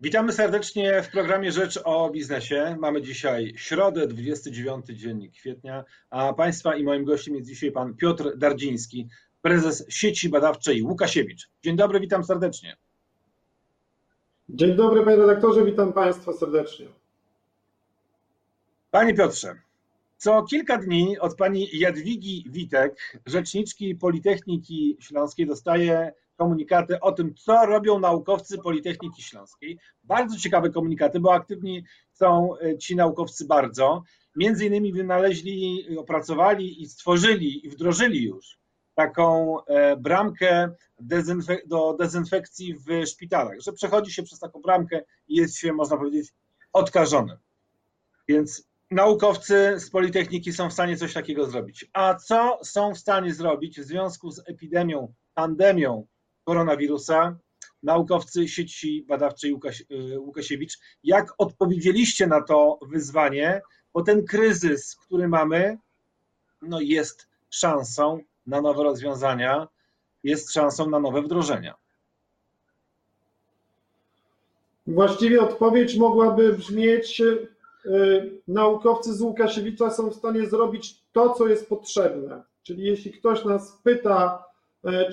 Witamy serdecznie w programie Rzecz o Biznesie. Mamy dzisiaj środę, 29 dzień kwietnia, a Państwa i moim gościem jest dzisiaj Pan Piotr Dardziński, prezes sieci badawczej Łukasiewicz. Dzień dobry, witam serdecznie. Dzień dobry Panie redaktorze, witam Państwa serdecznie. Panie Piotrze, co kilka dni od Pani Jadwigi Witek, rzeczniczki Politechniki Śląskiej, dostaje komunikaty o tym, co robią naukowcy Politechniki Śląskiej. Bardzo ciekawe komunikaty, bo aktywni są e, ci naukowcy bardzo. Między innymi wynaleźli, opracowali i stworzyli i wdrożyli już taką e, bramkę do dezynfekcji w szpitalach, że przechodzi się przez taką bramkę i jest się, można powiedzieć, odkażonym. Więc naukowcy z Politechniki są w stanie coś takiego zrobić. A co są w stanie zrobić w związku z epidemią, pandemią koronawirusa, naukowcy sieci badawczej Łukaś, y, Łukasiewicz. Jak odpowiedzieliście na to wyzwanie? Bo ten kryzys, który mamy, no jest szansą na nowe rozwiązania, jest szansą na nowe wdrożenia. Właściwie odpowiedź mogłaby brzmieć: y, naukowcy z Łukasiewicza są w stanie zrobić to, co jest potrzebne. Czyli jeśli ktoś nas pyta,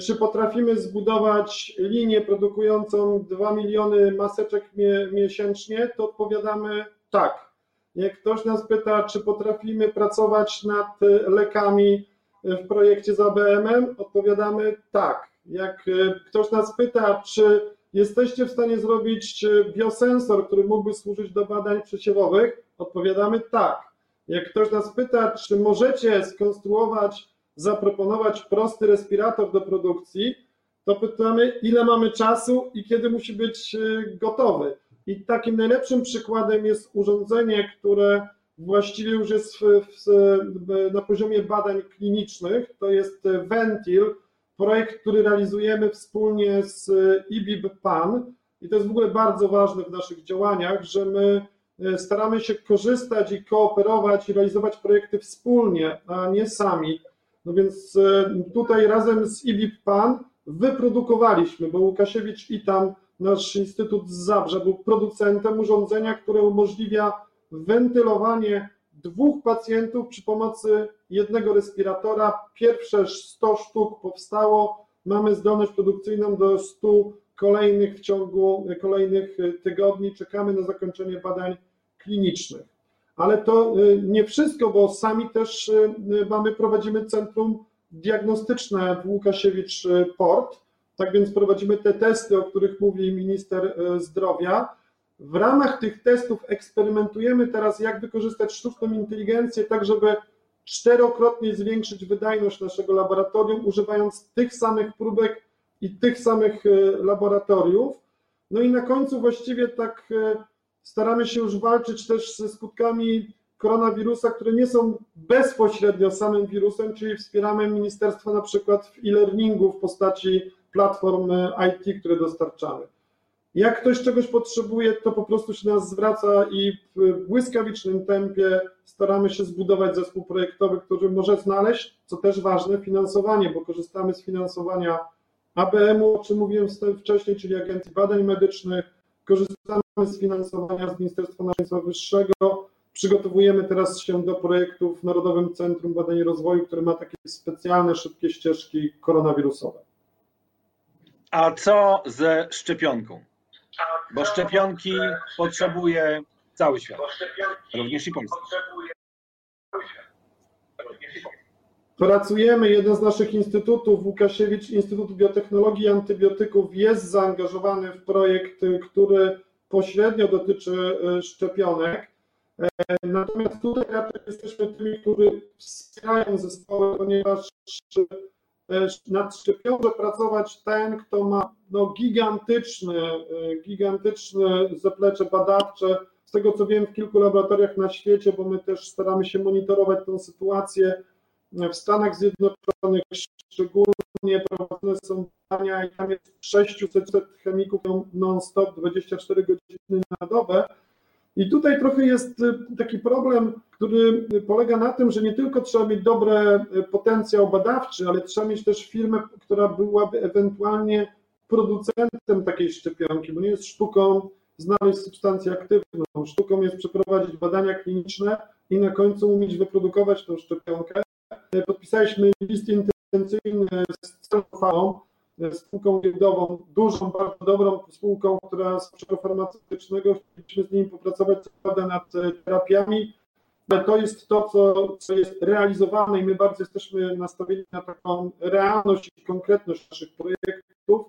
czy potrafimy zbudować linię produkującą 2 miliony maseczek miesięcznie? To odpowiadamy tak. Jak ktoś nas pyta, czy potrafimy pracować nad lekami w projekcie z ABM-em, odpowiadamy tak. Jak e, ktoś nas pyta, czy jesteście w stanie zrobić biosensor, który mógłby służyć do badań przesiewowych, odpowiadamy tak. Jak ktoś nas pyta, czy możecie skonstruować zaproponować prosty respirator do produkcji, to pytamy, ile mamy czasu i kiedy musi być e, gotowy. I takim najlepszym przykładem jest urządzenie, które właściwie już jest w, w, na poziomie badań klinicznych. To jest Ventil, projekt, który realizujemy wspólnie z IBIB PAN. I to jest w ogóle bardzo ważne w naszych działaniach, że my e, staramy się korzystać i kooperować i realizować projekty wspólnie, a nie sami. No więc e, tutaj razem z IBIP PAN wyprodukowaliśmy, bo Łukasiewicz i tam nasz Instytut z Zabrze był producentem urządzenia, które umożliwia wentylowanie dwóch pacjentów przy pomocy jednego respiratora. Pierwsze 100 sztuk powstało, mamy zdolność produkcyjną do 100 kolejnych w ciągu kolejnych tygodni. Czekamy na zakończenie badań klinicznych ale to y, nie wszystko, bo sami też y, mamy, prowadzimy centrum diagnostyczne w Łukasiewicz y, Port, tak więc prowadzimy te testy, o których mówi minister zdrowia. W ramach tych testów eksperymentujemy teraz, jak wykorzystać sztuczną inteligencję, tak żeby czterokrotnie zwiększyć wydajność naszego laboratorium, używając tych samych próbek i tych samych laboratoriów. No i na końcu właściwie tak staramy się już walczyć też ze skutkami koronawirusa, które nie są bezpośrednio samym wirusem, czyli wspieramy ministerstwo na przykład w e-learningu w postaci platform IT, które dostarczamy. Jak ktoś czegoś potrzebuje, to po prostu się nas zwraca i w błyskawicznym tempie staramy się zbudować zespół projektowy, który może znaleźć, co też ważne, finansowanie, bo korzystamy z finansowania ABM-u, o czym mówiłem wcześniej, czyli Agencji Badań Medycznych, korzystamy z finansowania z Ministerstwa Nauki Wyższego. Przygotowujemy teraz się do projektu w Narodowym Centrum Badań i Rozwoju, które ma takie specjalne, szybkie ścieżki koronawirusowe. A co ze szczepionką? Bo szczepionki potrzebuje cały świat, również i Polska. Pracujemy, jeden z naszych instytutów, Łukasiewicz, Instytut Biotechnologii i Antybiotyków, jest zaangażowany w projekt, który pośrednio dotyczy e, szczepionek. E, natomiast tutaj raczej jesteśmy tymi, którzy wspierają zespoły, ponieważ e, nad szczepią może pracować ten, kto ma no, gigantyczne, gigantyczne zaplecze badawcze. Z tego co wiem, w kilku laboratoriach na świecie, bo my też staramy się monitorować tę sytuację w Stanach Zjednoczonych szczególnie prowadzone są badania i tam jest 600 chemików non-stop 24 godziny na dobę. I tutaj trochę jest y, taki problem, który polega na tym, że nie tylko trzeba mieć dobry potencjał badawczy, ale trzeba mieć też firmę, która byłaby ewentualnie producentem takiej szczepionki, bo nie jest sztuką znaleźć substancję aktywną. Sztuką jest przeprowadzić badania kliniczne i na końcu umieć wyprodukować tą szczepionkę. Podpisaliśmy list intencyjny z Celofarą, spółką giełdową, dużą, bardzo dobrą spółką, która z przemysłu farmaceutycznego. Chcieliśmy z nimi popracować co prawda nad terapiami, ale to jest to, co, co jest realizowane i my bardzo jesteśmy nastawieni na taką realność i konkretność naszych projektów.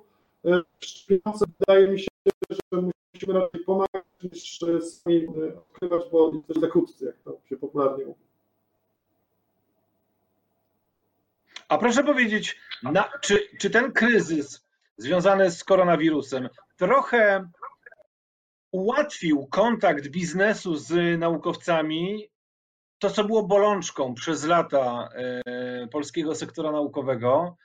Szczepionce wydaje mi się, że musimy raczej pomagać niż sami odkrywać, bo jesteśmy za krótcy, jak to się popularnie mówi. A proszę powiedzieć, na, czy, czy ten kryzys związany z koronawirusem trochę ułatwił kontakt biznesu z naukowcami, to co było bolączką przez lata e, polskiego sektora naukowego,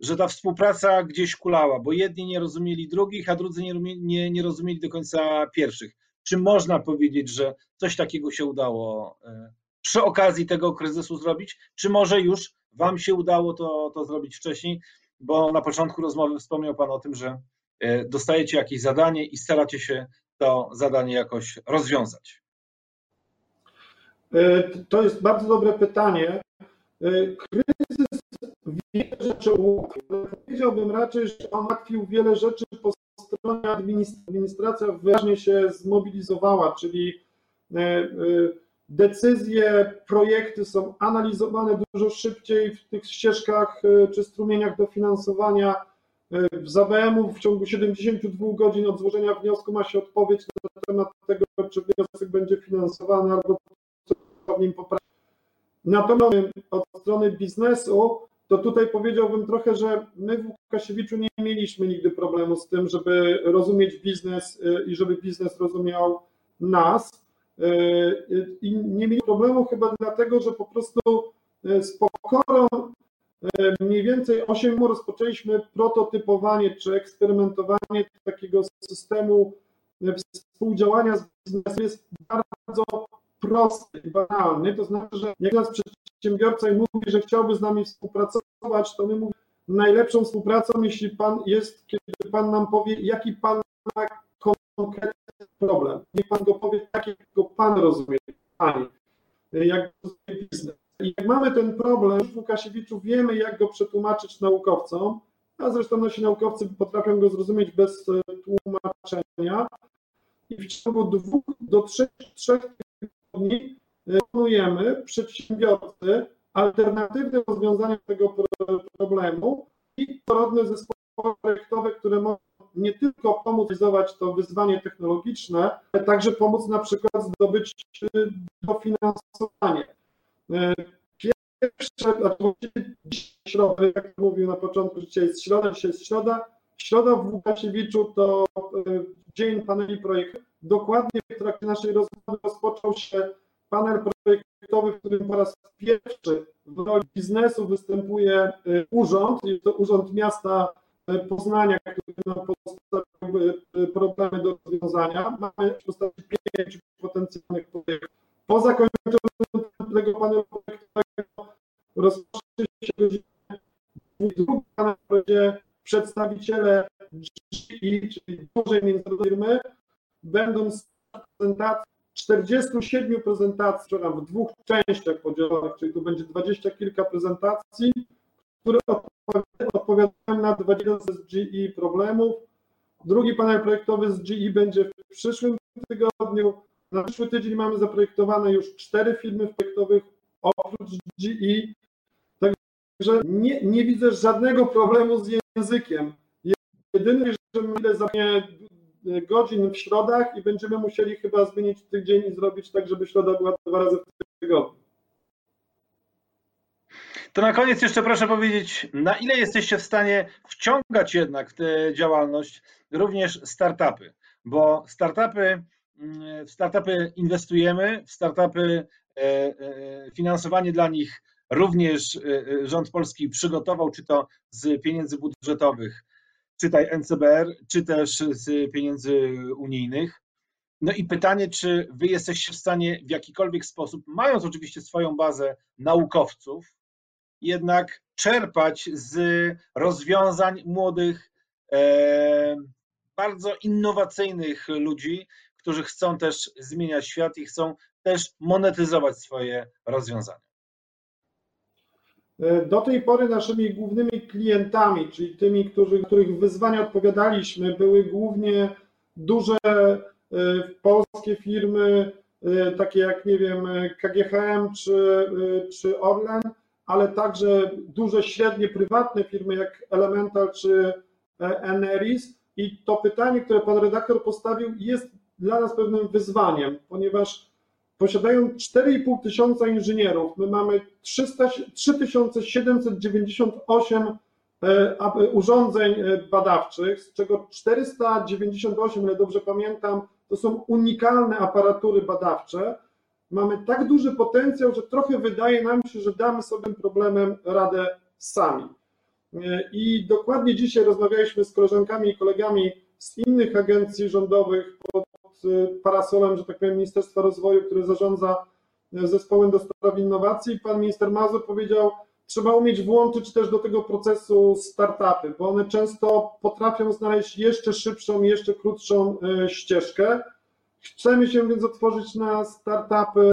że ta współpraca gdzieś kulała, bo jedni nie rozumieli drugich, a drudzy nie, nie, nie rozumieli do końca pierwszych. Czy można powiedzieć, że coś takiego się udało e, przy okazji tego kryzysu zrobić? Czy może już Wam się udało to, to zrobić wcześniej? Bo na początku rozmowy wspomniał Pan o tym, że e, dostajecie jakieś zadanie i staracie się to zadanie jakoś rozwiązać. E, to jest bardzo dobre pytanie. Kryzys wiele rzeczy ułatwił. Powiedziałbym raczej, że on ułatwił wiele rzeczy po stronie administracji. Administracja wyraźnie się zmobilizowała, czyli e, e, decyzje, projekty są analizowane dużo szybciej w tych ścieżkach e, czy strumieniach dofinansowania. W ZBM-u w ciągu 72 godzin od złożenia wniosku ma się odpowiedź na temat tego, czy wniosek będzie finansowany albo w nim poprawić. Natomiast od strony biznesu to tutaj powiedziałbym trochę, że my w Łukasiewiczu nie mieliśmy nigdy problemu z tym, żeby rozumieć biznes y, i żeby biznes rozumiał nas. Y, I nie mieli problemu chyba dlatego, że po prostu y, z pokorą mniej więcej 8 lat rozpoczęliśmy prototypowanie czy eksperymentowanie takiego systemu współdziałania z biznesem. Jest bardzo prosty i banalny, to znaczy, że jak nas przedsiębiorca i mówi, że chciałby z nami współpracować, to my mówimy najlepszą współpracą, jeśli pan jest, kiedy pan nam powie, jaki pan ma konkretny problem. Niech pan go powie tak, jak go pan rozumie, pani, jak rozumie biznes. I jak mamy ten problem w Łukasiewiczu, wiemy, jak go przetłumaczyć naukowcom, a zresztą nasi naukowcy potrafią go zrozumieć bez e, tłumaczenia. I w ciągu dwóch do trzech, trzech tygodni proponujemy przedsiębiorcy alternatywne rozwiązania tego problemu i porodne zespoły projektowe, które mogą nie tylko pomóc realizować to wyzwanie technologiczne, ale także pomóc na przykład zdobyć dofinansowanie. Pierwsze, znaczy środę, jak mówił na początku, dzisiaj jest środa, dzisiaj jest środa. Środa w Łukasiewiczu to e, dzień paneli projektu. Dokładnie w trakcie naszej rozmowy rozpoczął się panel projektowy, w którym po raz pierwszy w roli biznesu występuje y, urząd, jest to Urząd Miasta y, Poznania, który nam postawił y, problemy do rozwiązania. Mamy w postaci pięciu potencjalnych projektów. Po zakończeniu tego panelu projektowego rozpocznie się godzinę drugi panel będzie przedstawiciele GI, czyli dużej międzynarodowej firmy, będą z prezentacji 47 prezentacji, przepraszam, w dwóch częściach podzielonych, czyli tu będzie dwadzieścia kilka prezentacji, które odpowiadają na 20 z GE problemów. Drugi panel projektowy z GE będzie w przyszłym tygodniu. Na przyszły tydzień mamy zaprojektowane już cztery filmy projektowych oprócz GE. Także nie, nie widzę żadnego problemu z językiem. Jedyny, że my zamiast godzin w środach i będziemy musieli chyba zmienić tydzień i zrobić tak, żeby środa była dwa razy w tygodniu. To na koniec jeszcze proszę powiedzieć, na ile jesteście w stanie wciągać jednak w tę działalność również startupy, bo startupy, mm, w startupy inwestujemy, w startupy e, e, finansowanie dla nich również e, rząd polski przygotował, czy to z pieniędzy budżetowych, czytaj NCBR, czy też z pieniędzy unijnych. No i pytanie, czy wy jesteście w stanie w jakikolwiek sposób, mając oczywiście swoją bazę naukowców, jednak czerpać z rozwiązań młodych e, bardzo innowacyjnych ludzi, którzy chcą też zmieniać świat i chcą też monetyzować swoje rozwiązania. E, do tej pory naszymi głównymi klientami, czyli tymi, którzy, których wyzwania odpowiadaliśmy, były głównie duże e, polskie firmy, takie jak, nie wiem, KGHM czy, czy Orlen, ale także duże, średnie, prywatne firmy jak Elemental czy Eneris. I to pytanie, które pan redaktor postawił, jest dla nas pewnym wyzwaniem, ponieważ posiadają 4,5 tysiąca inżynierów. My mamy 300, 3798 e, urządzeń e, badawczych, z czego 498, ile dobrze pamiętam, to są unikalne aparatury badawcze. Mamy tak duży potencjał, że trochę wydaje nam się, że damy sobie problemem radę sami. E, I dokładnie dzisiaj rozmawialiśmy z koleżankami i kolegami z innych agencji rządowych pod parasolem, że tak powiem, Ministerstwa Rozwoju, który zarządza e, zespołem do spraw innowacji. Pan minister Mazur powiedział, trzeba umieć włączyć też do tego procesu startupy, bo one często potrafią znaleźć jeszcze szybszą, jeszcze krótszą e, ścieżkę. Chcemy się więc otworzyć na startupy.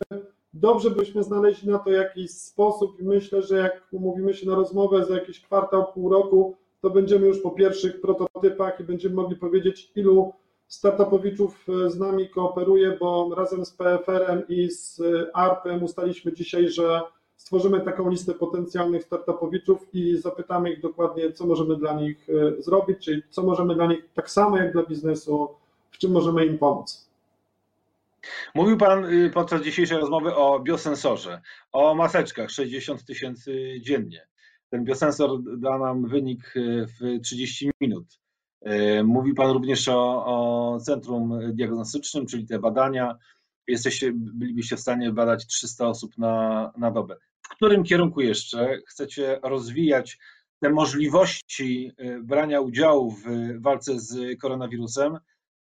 Dobrze byśmy znaleźli na to jakiś sposób i myślę, że jak umówimy się na rozmowę za jakiś kwartał, pół roku, to będziemy już po pierwszych prototypach i będziemy mogli powiedzieć, ilu startupowiczów e, z nami kooperuje, bo razem z PFR-em i z e, ARP-em ustaliśmy dzisiaj, że stworzymy taką listę potencjalnych startupowiczów i zapytamy ich dokładnie, co możemy dla nich e, zrobić, czyli co możemy dla nich, tak samo jak dla biznesu, w czym możemy im pomóc. Mówił Pan y, podczas dzisiejszej rozmowy o biosensorze, o maseczkach 60 tysięcy dziennie. Ten biosensor da nam wynik w 30 minut. E, mówi Pan również o, o centrum diagnostycznym, czyli te badania. Jesteście, bylibyście w stanie badać 300 osób na, na dobę. W którym kierunku jeszcze chcecie rozwijać te możliwości brania udziału w walce z koronawirusem?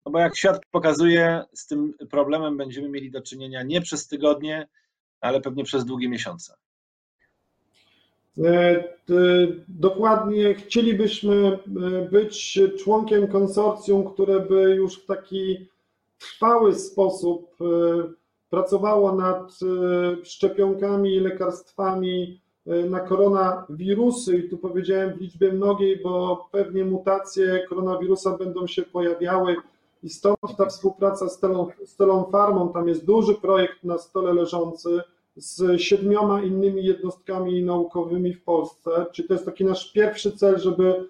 No bo jak świat pokazuje, z tym problemem będziemy mieli do czynienia nie przez tygodnie, ale pewnie przez długie miesiące. E, dokładnie chcielibyśmy e, być członkiem konsorcjum, które by już w taki trwały sposób e, pracowało nad szczepionkami i lekarstwami na koronawirusy. I tu powiedziałem w liczbie mnogiej, bo pewnie mutacje koronawirusa będą się pojawiały. I stąd ta współpraca z Telą, z Telą Farmą, tam jest duży projekt na stole leżący, z siedmioma innymi jednostkami naukowymi w Polsce. Czy to jest taki nasz pierwszy cel, żeby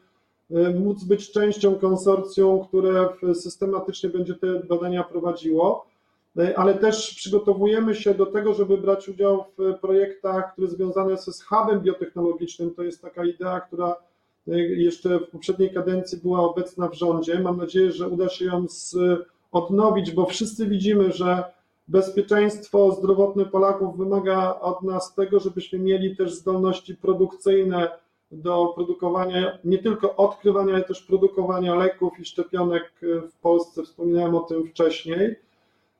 e, móc być częścią konsorcjum, które systematycznie będzie te badania prowadziło, e, ale też przygotowujemy się do tego, żeby brać udział w projektach, które związane są z hubem biotechnologicznym. To jest taka idea, która jeszcze w poprzedniej kadencji była obecna w rządzie. Mam nadzieję, że uda się ją odnowić, bo wszyscy widzimy, że bezpieczeństwo zdrowotne Polaków wymaga od nas tego, żebyśmy mieli też zdolności produkcyjne do produkowania, nie tylko odkrywania, ale też produkowania leków i szczepionek w Polsce. Wspominałem o tym wcześniej.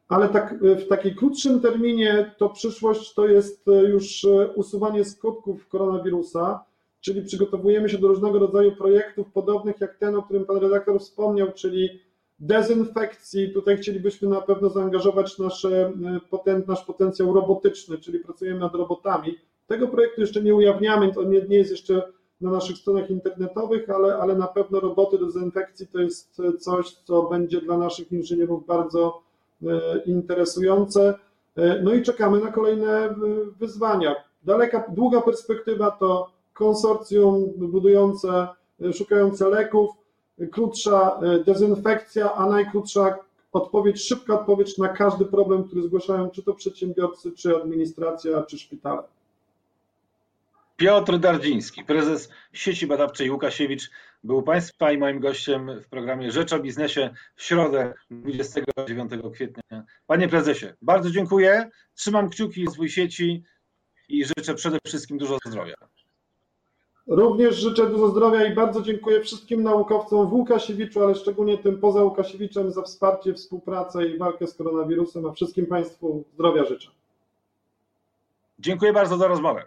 Ale tak, w takim krótszym terminie to przyszłość to jest już usuwanie skutków koronawirusa, czyli przygotowujemy się do różnego rodzaju projektów podobnych jak ten, o którym pan redaktor wspomniał, czyli dezynfekcji. Tutaj chcielibyśmy na pewno zaangażować nasze, e, nasz potencjał robotyczny, czyli pracujemy nad robotami. Tego projektu jeszcze nie ujawniamy, to nie, nie jest jeszcze na naszych stronach internetowych, ale, ale na pewno roboty do dezynfekcji to jest coś, co będzie dla naszych inżynierów bardzo e, interesujące. E, no i czekamy na kolejne wyzwania. Daleka, długa perspektywa to konsorcjum budujące, szukające leków, krótsza e, dezynfekcja, a najkrótsza odpowiedź, szybka odpowiedź na każdy problem, który zgłaszają czy to przedsiębiorcy, czy administracja, czy szpitale. Piotr Dardziński, prezes sieci badawczej Łukasiewicz, był Państwa i moim gościem w programie Rzecz o Biznesie w środę 29 kwietnia. Panie prezesie, bardzo dziękuję, trzymam kciuki z sieci i życzę przede wszystkim dużo zdrowia. Również życzę dużo zdrowia i bardzo dziękuję wszystkim naukowcom w Łukasiewiczu, ale szczególnie tym poza Łukasiewiczem za wsparcie, współpracę i walkę z koronawirusem, a wszystkim Państwu zdrowia życzę. Dziękuję bardzo za rozmowę.